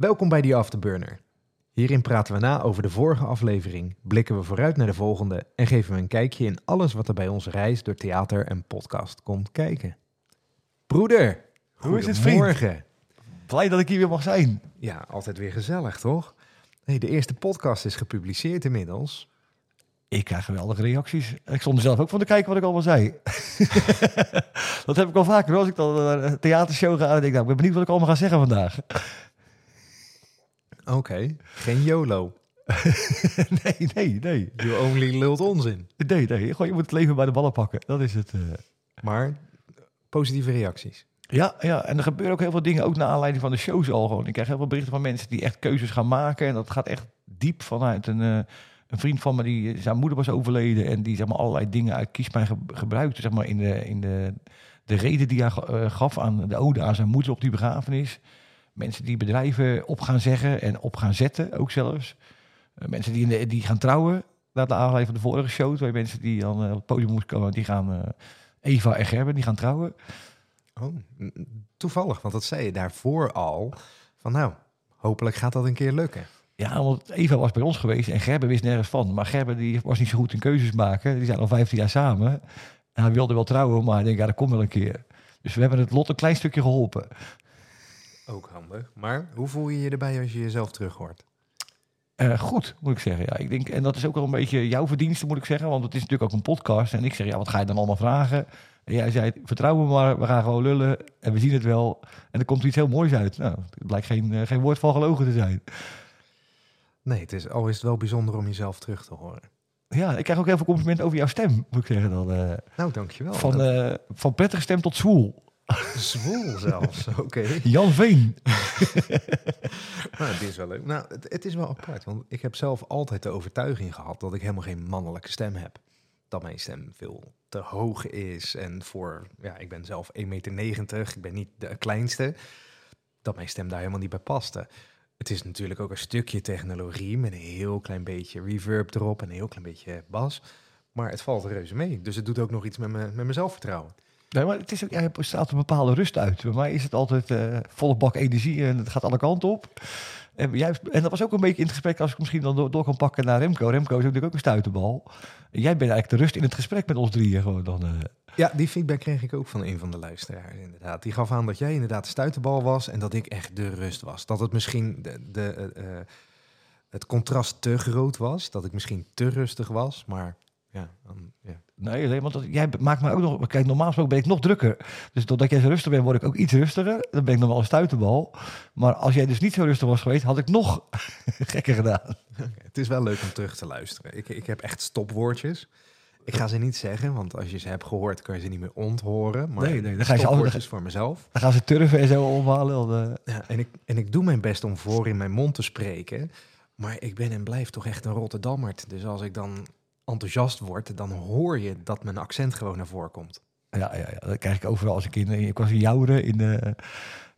Welkom bij The Afterburner. Hierin praten we na over de vorige aflevering, blikken we vooruit naar de volgende en geven we een kijkje in alles wat er bij onze reis door theater en podcast komt kijken. Broeder, Hoe is het, vriend? Blij dat ik hier weer mag zijn. Ja, altijd weer gezellig, toch? Hey, de eerste podcast is gepubliceerd inmiddels. Ik krijg geweldige reacties. Ik stond er zelf ook van te kijken wat ik allemaal zei. dat heb ik al vaker. Als ik dan een theatershow ga, denk ik, nou, ik ben benieuwd wat ik allemaal ga zeggen vandaag. Oké, geen YOLO. nee, nee, nee. You only lult onzin. Nee, nee. Gewoon, je moet het leven bij de ballen pakken. Dat is het. eh. Maar positieve reacties. Ja, ja, en er gebeuren ook heel veel dingen, ook naar aanleiding van de shows al gewoon. Ik krijg heel veel berichten van mensen die echt keuzes gaan maken. En dat gaat echt diep vanuit een, eh, een vriend van me, die zijn moeder was overleden. En die zeg maar, allerlei dingen uit kiespijn ge- gebruikte, zeg maar, in de, in de, de reden die hij eh, gaf aan de ode aan zijn moeder op die begrafenis. Mensen die bedrijven op gaan zeggen en op gaan zetten, ook zelfs. Eh, mensen die, in de, die gaan trouwen, naar de aanleiding van de vorige show. Twee mensen die dan eh, op het podium moesten komen, die gaan, eh, Eva en Gerben, die gaan trouwen. Oh, toevallig, want dat zei je daarvoor al. Van nou, hopelijk gaat dat een keer lukken. Ja, want Eva was bij ons geweest en Gerben wist nergens van. Maar Gerben die was niet zo goed in keuzes maken. Die zijn al 15 jaar samen. En hij wilde wel trouwen, maar ik denk, ja, dat komt wel een keer. Dus we hebben het lot een klein stukje geholpen. Ook handig. Maar hoe voel je je erbij als je jezelf terug hoort? Eh, goed, moet ik zeggen. Ja, ik denk, en dat is ook wel een beetje jouw verdienste, moet ik zeggen. Want het is natuurlijk ook een podcast. En ik zeg, ja, wat ga je dan allemaal vragen? En jij zei, vertrouw me maar, we gaan gewoon lullen. En we zien het wel. En er komt iets heel moois uit. Nou, het blijkt geen, eh, geen woord van gelogen te zijn. Nee, het is, al is het wel bijzonder om jezelf terug te horen. Ja, ik krijg ook heel veel complimenten over jouw stem, moet ik zeggen. Dan, eh, Nou, dankjewel. van, eh, van prettige stem tot zwoel. Zwoel zelfs, oké. Jan Veen. Nou, dit is wel leuk. Nou, het, het is wel apart, want ik heb zelf altijd de overtuiging gehad dat ik helemaal geen mannelijke stem heb. Dat mijn stem veel te hoog is en voor, ja, ik ben zelf 1,90 meter, ik ben niet de kleinste, dat mijn stem daar helemaal niet bij paste. Het is natuurlijk ook een stukje technologie met een heel klein beetje reverb erop en een heel klein beetje bas. Maar het valt reuze mee. Dus het doet ook nog iets met, me, met mijn zelfvertrouwen. Nee, maar het is ook, jij straalt een bepaalde rust uit. Bij mij is het altijd eh, volle bak energie en het gaat alle kanten op. En, jij, en dat was ook een beetje in het gesprek, als ik misschien dan door, kan pakken naar Remco. Remco is natuurlijk ook een stuiterbal. Jij bent eigenlijk de rust in het gesprek met ons drieën gewoon dan. eh. Ja, die feedback kreeg ik ook van een van de luisteraars inderdaad. Die gaf aan dat jij inderdaad de stuiterbal was en dat ik echt de rust was. Dat het misschien de, de, eh, het contrast te groot was, dat ik misschien te rustig was, maar ja, dan, ja. Nee, nee, want dat, jij maakt mij ook nog... Kijk, normaal gesproken ben ik nog drukker. Dus doordat jij zo rustig bent, word ik ook iets rustiger. Dan ben ik nog wel een stuiterbal. Maar als jij dus niet zo rustig was geweest, had ik nog gekker gedaan. Het is wel leuk om terug te luisteren. Ik, ik heb echt stopwoordjes. Ik ga ze niet zeggen, want als je ze hebt gehoord, kan je ze niet meer onthoren. Maar Nee, nee, dan ga je ze stopwoordjes voor mezelf. Dan gaan ze turven en zo omhalen. Eh. Ja, en, ik, en ik doe mijn best om voor in mijn mond te spreken. Maar ik ben en blijf toch echt een Rotterdammert. Dus als ik dan enthousiast word, dan hoor je dat mijn accent gewoon naar voren komt. Ja, ja, ja, dat krijg ik overal. Als ik in, ik was in Jouren in, eh,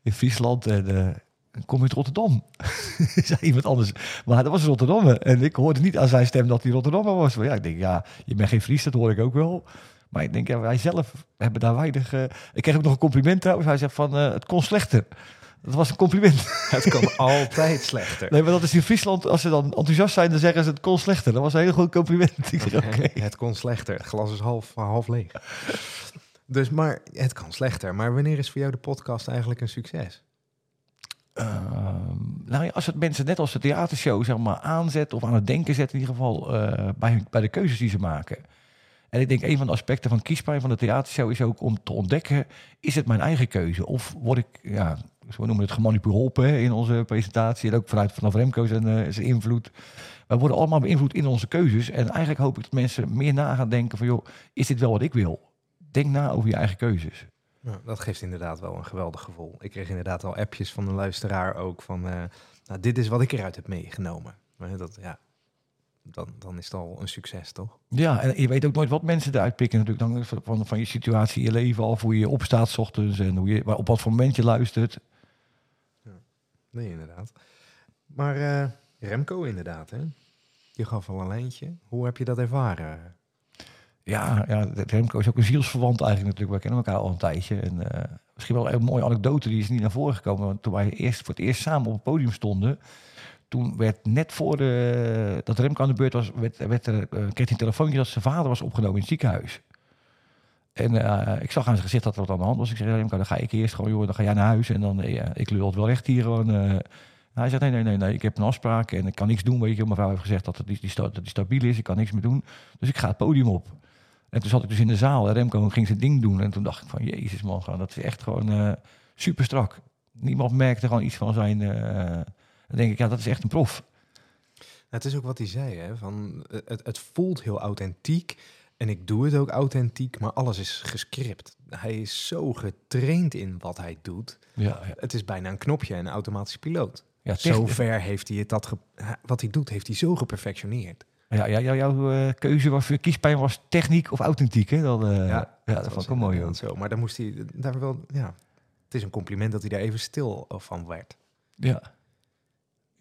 in Friesland en eh, dan kom uit Rotterdam. zei iemand anders. Maar dat was Rotterdammer. En ik hoorde niet aan zijn stem dat hij Rotterdammer was. Maar ja, ik denk, ja, je bent geen Fries, dat hoor ik ook wel. Maar ik denk, ja, wij zelf hebben daar weinig... eh, Ik kreeg ook nog een compliment trouwens. Hij zegt van, eh, het kon slechter. Dat was een compliment. Het kan altijd slechter. Nee, maar dat is in Friesland, als ze dan enthousiast zijn, dan zeggen ze het kon slechter. Dat was een heel goed compliment. Ik. Het kon slechter. Het glas is half, half leeg. Dus, maar het kan slechter. Maar wanneer is voor jou de podcast eigenlijk een succes? Ehm, nou ja, als het mensen net als de theatershow zeg maar, aanzet of aan het denken zet in ieder geval eh, bij, bij de keuzes die ze maken. En ik denk een van de aspecten van kiespijn van de theatershow is ook om te ontdekken, is het mijn eigen keuze? Of word ik, ja, zo noemen we het gemanipuleerd in onze presentatie en ook vanuit vanaf Remco zijn, eh, zijn invloed. Wij worden allemaal beïnvloed in onze keuzes en eigenlijk hoop ik dat mensen meer na gaan denken van joh, is dit wel wat ik wil? Denk na over je eigen keuzes. Nou, dat geeft inderdaad wel een geweldig gevoel. Ik kreeg inderdaad al appjes van een luisteraar ook van... eh, nou, dit is wat ik eruit heb meegenomen. Maar dat, ja, dan, dan is het al een succes, toch? Ja, en je weet ook nooit wat mensen eruit pikken natuurlijk. Dan van- van, je situatie je leven af, hoe je opstaat 's ochtends en hoe je, op wat voor moment je luistert. Nee, inderdaad. Maar eh, Remco inderdaad, hè? Je gaf al een lijntje. Hoe heb je dat ervaren? Ja, ja, Remco is ook een zielsverwant eigenlijk natuurlijk. We kennen elkaar al een tijdje. En, eh, misschien wel een mooie anekdote, die is niet naar voren gekomen. Want toen wij eerst, voor het eerst samen op het podium stonden... toen werd net voor de, dat Remco aan de beurt was... werd, werd er, eh, kreeg hij een telefoontje dat zijn vader was opgenomen in het ziekenhuis. En eh, ik zag aan zijn gezicht dat er wat aan de hand was. Ik zei, Remco, dan ga ik eerst gewoon, joh, dan ga jij naar huis. En dan, eh, ik lul het wel recht hier gewoon. eh. hij zegt, nee, nee, nee, ik heb een afspraak en ik kan niks doen. Weet je, mijn vrouw heeft gezegd dat het die, die, dat die stabiel is. Ik kan niks meer doen. Dus ik ga het podium op. En toen zat ik dus in de zaal en Remco ging zijn ding doen. En toen dacht ik van, jezus man, dat is echt gewoon eh, super strak. Niemand merkte gewoon iets van zijn... dan denk ik, ja, dat is echt een prof. Het is ook wat hij zei, hè? Van, het, het voelt heel authentiek en ik doe het ook authentiek, maar alles is gescript. Hij is zo getraind in wat hij doet. Ja, ja. Het is bijna een knopje en een automatische piloot. Ja, Zover heeft hij het dat ge- wat hij doet, heeft hij zo geperfectioneerd. Ja, ja, jou- jouw eh, keuze was, voor kiespijn was techniek of authentiek, hè? Dan, eh, ja, dat was vond ik wel mooi. Ook. Zo, maar dan moest hij daar wel, ja. Het is een compliment dat hij daar even stil van werd. Ja.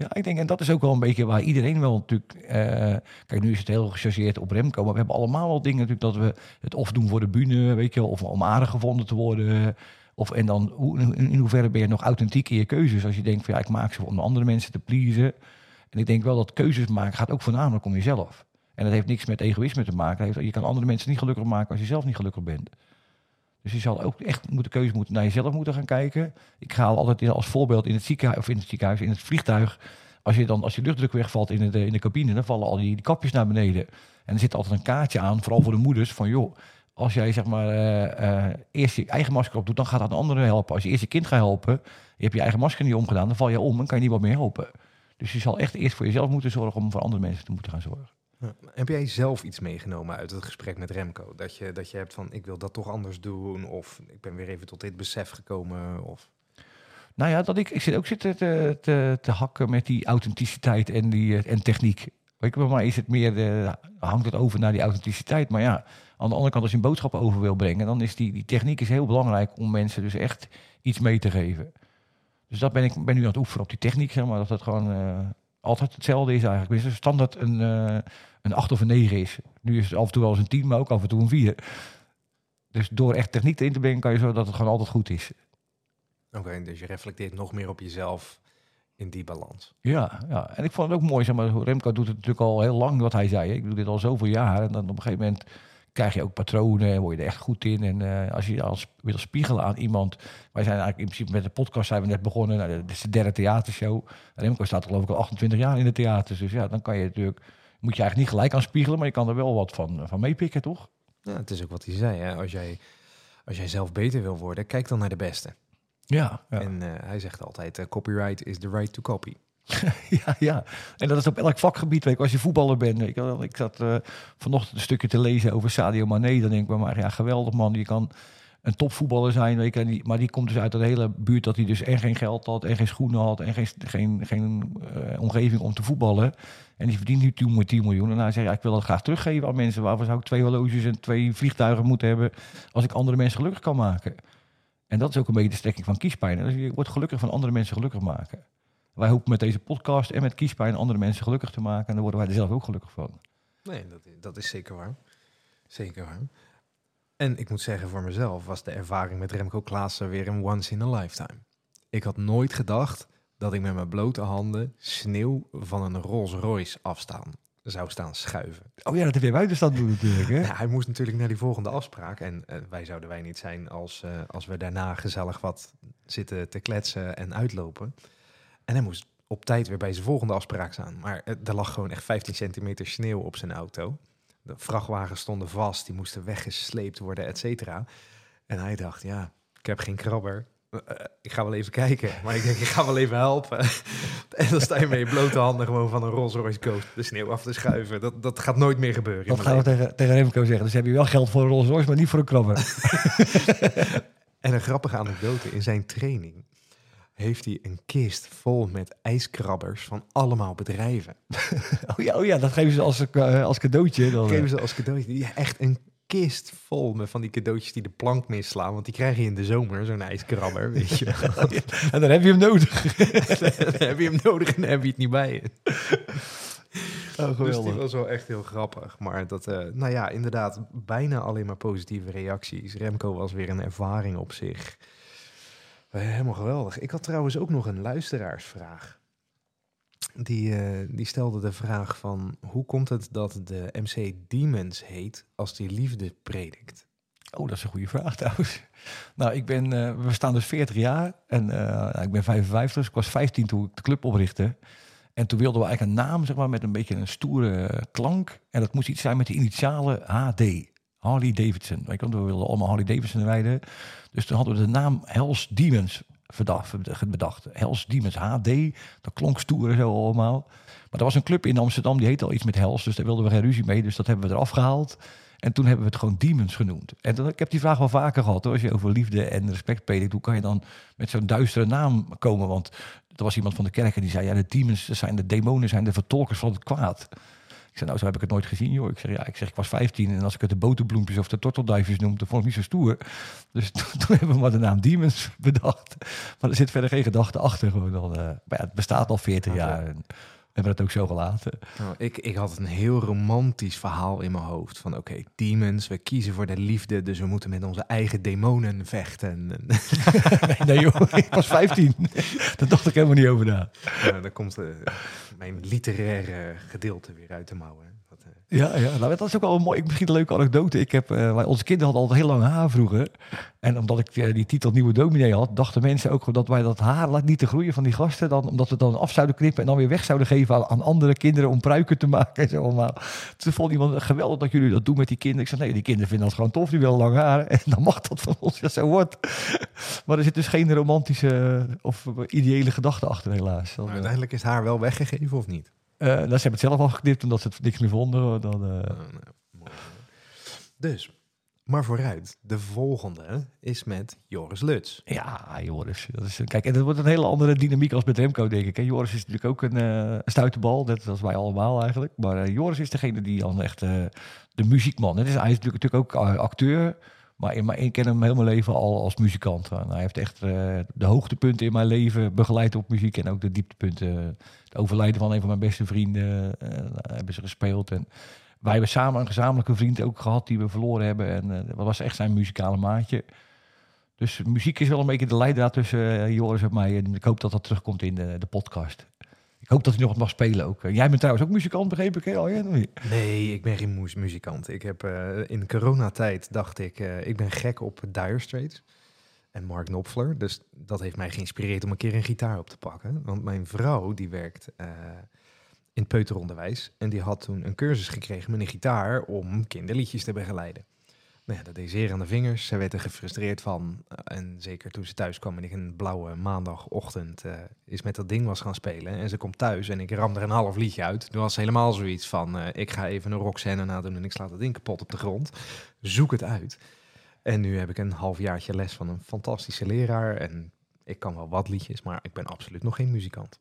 Ja, ik denk, en dat is ook wel een beetje waar iedereen wel natuurlijk... eh, kijk, nu is het heel gechargeerd op Remco, maar we hebben allemaal wel dingen natuurlijk dat we het of doen voor de bühne, weet je wel, of om aardig gevonden te worden. Of, en dan, hoe, in, hoeverre ben je nog authentiek in je keuzes? Als je denkt van, ja, ik maak ze om de andere mensen te pleasen. En ik denk wel dat keuzes maken gaat ook voornamelijk om jezelf. En dat heeft niks met egoïsme te maken. Je kan andere mensen niet gelukkig maken als je zelf niet gelukkig bent. Dus je zal ook echt moeten keuze moeten naar jezelf moeten gaan kijken. Ik ga altijd als voorbeeld in het ziekenhuis of in het ziekenhuis, in het vliegtuig. Als je dan als je luchtdruk wegvalt in de, in de cabine, dan vallen al die, die kapjes naar beneden. En er zit altijd een kaartje aan, vooral voor de moeders, van joh, als jij zeg maar eh, eerst je eigen masker op doet, dan gaat dat een andere helpen. Als je eerst je kind gaat helpen, je hebt je eigen masker niet omgedaan, dan val je om en kan je niet wat meer helpen. Dus je zal echt eerst voor jezelf moeten zorgen om voor andere mensen te moeten gaan zorgen. Heb jij zelf iets meegenomen uit het gesprek met Remco? Dat je, dat je hebt van, ik wil dat toch anders doen, of ik ben weer even tot dit besef gekomen, of... Nou ja, dat ik, ik zit ook zitten te, te, te hakken met die authenticiteit en, die, eh, en techniek. Weet mij is het meer, eh, hangt het over naar die authenticiteit. Maar ja, aan de andere kant, als je een boodschap over wil brengen, dan is die, die techniek is heel belangrijk om mensen dus echt iets mee te geven. Dus dat ben ik ben nu aan het oefenen op die techniek, zeg maar, dat het gewoon eh, altijd hetzelfde is eigenlijk. Dus standaard een, eh, een 8 of een 9 is. Nu is het af en toe wel eens een 10, maar ook af en toe een 4. Dus door echt techniek erin te brengen, kan je zorgen dat het gewoon altijd goed is. Oké, dus je reflecteert nog meer op jezelf in die balans. Ja, ja, en ik vond het ook mooi, zeg maar, Remco doet het natuurlijk al heel lang, wat hij zei. Ik doe dit al zoveel jaar en dan op een gegeven moment krijg je ook patronen en word je er echt goed in. En eh, als je als wil spiegelen aan iemand, wij zijn eigenlijk in principe met de podcast zijn we net begonnen, nou, dit is de derde theatershow. Remco staat geloof ik al 28 jaar in de theaters, dus ja, dan kan je natuurlijk, moet je eigenlijk niet gelijk aan spiegelen, maar je kan er wel wat van, van meepikken, toch? Ja, het is ook wat hij zei. Hè? Als, jij, als jij zelf beter wil worden, kijk dan naar de beste. Ja, ja. En eh, hij zegt altijd, eh, copyright is the right to copy. Ja, ja, en dat is op elk vakgebied. Weet je, als je voetballer bent. Wel. ik zat eh, vanochtend een stukje te lezen over Sadio Mane. Dan denk ik mij, ja, geweldig man. Je kan een topvoetballer zijn, weet je, en die, maar die komt dus uit een hele buurt dat hij dus en geen geld had, en geen schoenen had, en geen, geen, geen eh, omgeving om te voetballen. En die verdient nu 10 10 miljoen. En hij zegt, ja, ik wil dat graag teruggeven aan mensen. Waarvoor zou ik twee horloges en twee vliegtuigen moeten hebben als ik andere mensen gelukkig kan maken? En dat is ook een beetje de strekking van kiespijn. Dus je wordt gelukkig van andere mensen gelukkig maken. Wij hopen met deze podcast en met kiespijn andere mensen gelukkig te maken. En dan worden wij er zelf ook gelukkig van. Nee, dat, dat is zeker waar. Zeker waar. En ik moet zeggen, voor mezelf was de ervaring met Remco Klaassen weer een once in a lifetime. Ik had nooit gedacht dat ik met mijn blote handen sneeuw van een Rolls Royce afstaan zou staan schuiven. Oh ja, dat heb jij buiten staan doen natuurlijk. Hè? Ja, hij moest natuurlijk naar die volgende afspraak. En eh, wij zouden wij niet zijn als, eh, als we daarna gezellig wat zitten te kletsen en uitlopen. En hij moest op tijd weer bij zijn volgende afspraak staan. Maar er lag gewoon echt 15 centimeter sneeuw op zijn auto. De vrachtwagens stonden vast, die moesten weggesleept worden, et cetera. En hij dacht, ja, ik heb geen krabber. Eh, eh, ik ga wel even kijken. Maar ik denk, ik ga wel even helpen. en dan sta je met je blote handen gewoon van een Rolls Royce de sneeuw af te schuiven. Dat, dat gaat nooit meer gebeuren. Dat gaan we tegen, tegen Remco zeggen. Dus heb je wel geld voor een Rolls Royce, maar niet voor een krabber. En een grappige anekdote, in zijn training heeft hij een kist vol met ijskrabbers van allemaal bedrijven. oh, ja, oh ja, dat geven ze als, eh, als cadeautje. Dan, eh. Geven ze als cadeautje. Ja, echt een kist vol met van die cadeautjes die de plank misslaan. Want die krijg je in de zomer, zo'n ijskrabber, weet je wel. en dan heb je hem nodig. dan heb je hem nodig en dan heb je het niet bij je. Oh, Dus die was wel echt heel grappig. Maar dat, eh, nou ja, inderdaad, bijna alleen maar positieve reacties. Remco was weer een ervaring op zich. Helemaal geweldig. Ik had trouwens ook nog een luisteraarsvraag. Die, eh, die stelde de vraag van... hoe komt het dat de MC Demons heet als die liefde predikt? Oh, dat is een goede vraag trouwens. Nou, ik ben, eh, we staan dus 40 jaar en eh, ik ben 55, dus ik was 15 toen ik de club oprichtte. En toen wilden we eigenlijk een naam, zeg maar, met een beetje een stoere klank. En dat moest iets zijn met de initialen HD. Harley Davidson. Je, want we wilden allemaal Harley Davidson rijden. Dus toen hadden we de naam Hells Demons bedacht. Hells Demons HD. Dat klonk stoer en zo allemaal. Maar er was een club in Amsterdam, die heette al iets met Hells. Dus daar wilden we geen ruzie mee. Dus dat hebben we eraf gehaald. En toen hebben we het gewoon Demons genoemd. En ik heb die vraag wel vaker gehad. Hoor. Als je over liefde en respect predikt, hoe kan je dan met zo'n duistere naam komen? Want er was iemand van de kerk en die zei... ja, de demons zijn de demonen, zijn de vertolkers van het kwaad. Ik zei, nou, zo heb ik het nooit gezien, joh. Ik zeg, ja, ik zeg, ik was 15 en als ik het de boterbloempjes of de tortelduifjes noem, dan vond ik niet zo stoer. Dus toen, toen hebben we maar de naam Demons bedacht. Maar er zit verder geen gedachte achter. Gewoon dan, eh, maar ja, het bestaat al 40 Oké. jaar. En hebben het ook zo gelaten. Nou, ik, ik had een heel romantisch verhaal in mijn hoofd. Van oké, demons, we kiezen voor de liefde, dus we moeten met onze eigen demonen vechten. En, nee, nee, joh, ik was 15. Daar dacht ik helemaal niet over na. dan komt eh, mijn literaire gedeelte weer uit de mouwen. Eh, Ja, ja nou, dat is ook wel een mooi. Misschien een leuke anekdote. Ik heb, eh, wij, onze kinderen hadden altijd heel lang haar vroeger. En omdat ik eh, die titel nieuwe dominee had, dachten mensen ook dat wij dat haar laat niet te groeien van die gasten. Dan, omdat we het dan af zouden knippen en dan weer weg zouden geven aan, aan andere kinderen om pruiken te maken. En zo. Toen vond iemand geweldig dat jullie dat doen met die kinderen. Ik zei, nee, die kinderen vinden dat gewoon tof. Die willen lang haar. En dan mag dat van ons. Ja, zo wordt. Maar er zit dus geen romantische of ideële gedachte achter, helaas. Maar eh, uiteindelijk is haar wel weggegeven of niet? Eh, nou, ze hebben het zelf al geknipt omdat ze het niks meer vonden. Dan, eh, Oh. Dus, maar vooruit. De volgende is met Joris Luts. Ja, Joris. Dat is, kijk, en dat wordt een hele andere dynamiek als met Remco, denk ik. En Joris is natuurlijk ook een uh, stuiterbal, net als wij allemaal eigenlijk. Maar uh, Joris is degene die dan echt uh, de muziekman. Het is, hij is natuurlijk, natuurlijk ook acteur, maar, maar ik ken hem heel mijn leven al als muzikant. Hij heeft echt de hoogtepunten in mijn leven begeleid op muziek en ook de dieptepunten. Het overlijden van een van mijn beste vrienden hebben ze gespeeld. En wij hebben samen een gezamenlijke vriend ook gehad die we verloren hebben. En dat was echt zijn muzikale maatje. Dus muziek is wel een beetje de leidraad tussen Joris en mij. En ik hoop dat dat terugkomt in de, de, podcast. Ik hoop dat hij nog wat mag spelen ook. Jij bent trouwens ook muzikant, begreep ik? Ja, nee. ik ben geen mu muzikant. Ik heb uh, in coronatijd dacht ik, uh, ik ben gek op Dire Straits en Mark Knopfler. Dus dat heeft mij geïnspireerd om een keer een gitaar op te pakken. Want mijn vrouw, die werkt in het peuteronderwijs. En die had toen een cursus gekregen met een gitaar om kinderliedjes te begeleiden. Nou ja, dat zeer aan de vingers. Ze werd er gefrustreerd van. Uh, en zeker toen ze thuis kwam en ik een blauwe maandagochtend uh, is met dat ding was gaan spelen. En ze komt thuis en ik ram er een half liedje uit. Toen was helemaal zoiets van, uh, ik ga even een rockscène nadoen en ik sla dat ding kapot op de grond. Zoek het uit. En nu heb ik een halfjaartje les van een fantastische leraar. En ik kan wel wat liedjes, maar ik ben absoluut nog geen muzikant.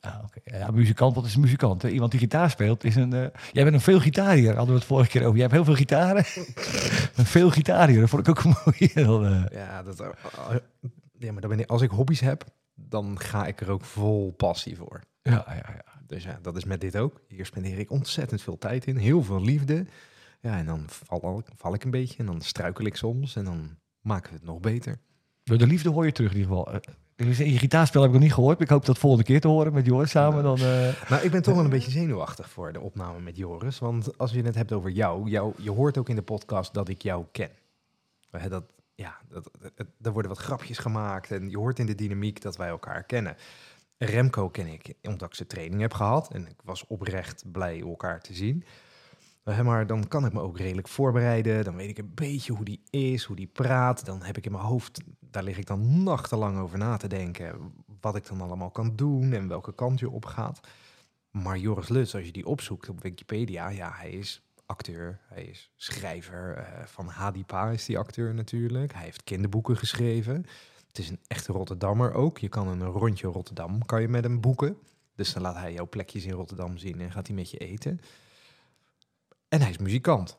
Ah, okay. Ja, muzikant, wat is een muzikant? Hè? Iemand die gitaar speelt is een... Uh... Jij bent een veel gitariër, hadden we het vorige keer over. Jij hebt heel veel gitaren. een veel gitariër, dat vond ik ook een mooie. Uh... Ja, dat, uh, ja, maar dan ben ik, als ik hobby's heb, dan ga ik er ook vol passie voor. Ja, ja, ja. Dus ja, dat is met dit ook. Hier spendeer ik ontzettend veel tijd in, heel veel liefde. Ja, en dan val, val ik een beetje en dan struikel ik soms en dan maken we het nog beter. Door de liefde hoor je terug in ieder geval. Je gitaarspel heb ik nog niet gehoord. Maar ik hoop dat volgende keer te horen met Joris samen. Dan, uh... Nou, ik ben toch wel een beetje zenuwachtig voor de opname met Joris. Want als je het hebt over jou, jou je hoort ook in de podcast dat ik jou ken. Dat, ja, dat, dat, er worden wat grapjes gemaakt en je hoort in de dynamiek dat wij elkaar kennen. Remco ken ik omdat ik zijn training heb gehad en ik was oprecht blij elkaar te zien. Maar dan kan ik me ook redelijk voorbereiden. Dan weet ik een beetje hoe die is, hoe die praat. Dan heb ik in mijn hoofd, daar lig ik dan nachtenlang over na te denken. Wat ik dan allemaal kan doen en welke kant je op gaat. Maar Joris Lutz, als je die opzoekt op Wikipedia, ja, hij is acteur, hij is schrijver. Uh, van Hadipa is die acteur natuurlijk. Hij heeft kinderboeken geschreven. Het is een echte Rotterdammer ook. Je kan een rondje Rotterdam kan je met hem boeken. Dus dan laat hij jouw plekjes in Rotterdam zien en gaat hij met je eten. En hij is muzikant.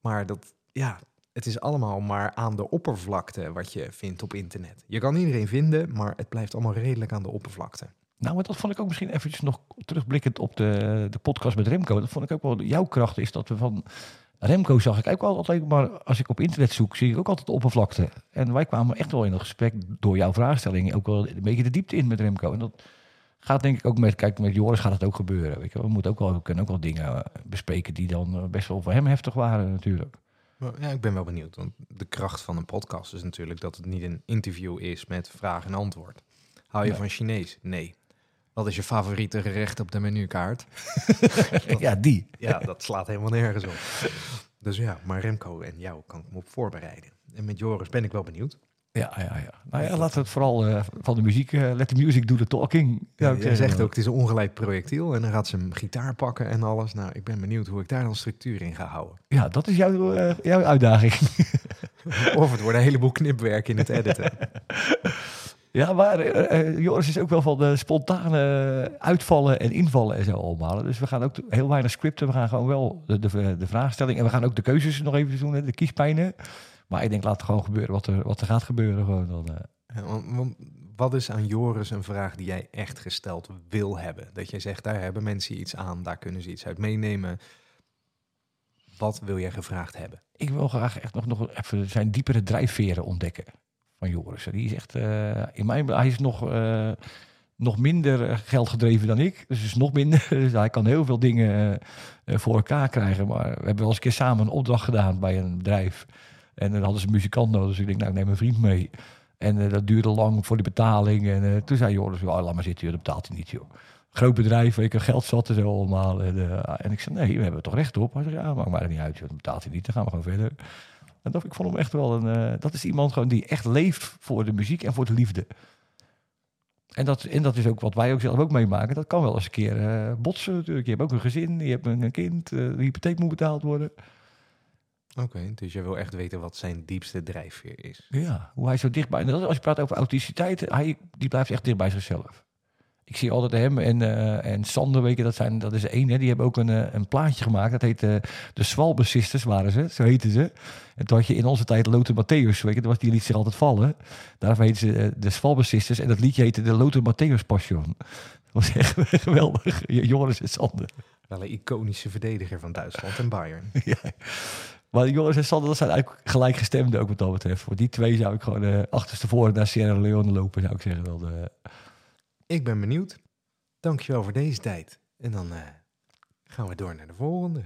Maar dat, ja, het is allemaal maar aan de oppervlakte wat je vindt op internet. Je kan iedereen vinden, maar het blijft allemaal redelijk aan de oppervlakte. Nou, maar dat vond ik ook misschien eventjes nog terugblikkend op de, de podcast met Remco. Dat vond ik ook wel jouw kracht is dat we van Remco zag ik ook altijd, maar als ik op internet zoek, zie ik ook altijd de oppervlakte. En wij kwamen echt wel in een gesprek door jouw vraagstelling ook wel een beetje de diepte in met Remco. En dat gaat denk ik ook met, kijk, met Joris gaat het ook gebeuren. Weet je. We, moeten ook wel, we kunnen ook wel dingen eh, bespreken die dan eh, best wel voor hem heftig waren natuurlijk. Ja, ik ben wel benieuwd. Want de kracht van een podcast is natuurlijk dat het niet een interview is met vraag en antwoord. Hou je Nee. van Chinees? Nee. Wat is je favoriete gerecht op de menukaart? ja, die. Ja, dat slaat helemaal nergens op. Dus ja, maar Remco en jou kan ik me op voorbereiden. En met Joris ben ik wel benieuwd. Ja, ja, ja. Nou ja, laten we het vooral eh, van de muziek, eh, let the music do the talking. zou ik Jij zeggen. zegt ook, het is een ongeleid projectiel en dan gaat ze een gitaar pakken en alles. Nou, ik ben benieuwd hoe ik daar dan structuur in ga houden. Ja, dat is jouw, eh, jouw uitdaging. Of het wordt een heleboel knipwerk in het editen. Ja, maar eh, eh, Joris is ook wel van de spontane uitvallen en invallen en zo allemaal. Dus we gaan ook heel weinig scripten. We gaan gewoon wel de, de, de vraagstelling. En we gaan ook de keuzes nog even doen, de kiespijnen. Maar ik denk, laat het gewoon gebeuren wat er, wat er gaat gebeuren. Gewoon dan, eh. Want, wat is aan Joris een vraag die jij echt gesteld wil hebben? Dat jij zegt, daar hebben mensen iets aan, daar kunnen ze iets uit meenemen. Wat wil jij gevraagd hebben? Ik wil graag echt nog, nog even zijn diepere drijfveren ontdekken van Joris. Die is echt, eh, in mijn, hij is nog, eh, nog minder geldgedreven dan ik. Dus is nog minder. Dus hij kan heel veel dingen voor elkaar krijgen. Maar we hebben wel eens een keer samen een opdracht gedaan bij een bedrijf. En dan hadden ze een muzikant nodig. Dus ik denk, nou, ik neem een vriend mee. En eh, dat duurde lang voor die betaling. En eh, toen zei Joris, oh, laat maar zitten, joh, dat betaalt hij niet, joh. Groot bedrijf, je, geld zat er zo allemaal. En, eh, en ik zei, nee, we hebben er toch recht op. Hij zei, ja, maakt er niet uit, joh, dat betaalt hij niet. Dan gaan we gewoon verder. En dat, ik vond hem echt wel een... dat is iemand gewoon die echt leeft voor de muziek en voor de liefde. En dat, en dat is ook wat wij ook zelf ook meemaken. Dat kan wel eens een keer botsen natuurlijk. Je hebt ook een gezin, je hebt een, kind, de hypotheek moet betaald worden. Oké, dus jij wil echt weten wat zijn diepste drijfveer is. Ja, hoe hij zo dichtbij... En als je praat over authenticiteit, hij die blijft echt dicht bij zichzelf. Ik zie altijd hem en, eh, en Sander, weet je, dat, zijn, dat is één. Hè, die hebben ook een, eh, een plaatje gemaakt. Dat heet eh, de Swalbe Sisters, waren ze. Zo heten ze. En toen had je in onze tijd Lothar Matthäus, weet je. Dat was, die liet zich altijd vallen. Daarom heette ze de Swalbe Sisters. En dat liedje heette de Lothar Matthäus Passion. Dat was echt geweldig. Joris en Sander. Wel een iconische verdediger van Duitsland en Bayern. ja. Maar Joris en Sander, dat zijn eigenlijk gelijkgestemden ook wat dat betreft. Voor die twee zou ik gewoon uh, achterstevoren naar Sierra Leone lopen, zou ik zeggen. Wel de... Ik ben benieuwd. Dankjewel voor deze tijd. En dan uh, gaan we door naar de volgende.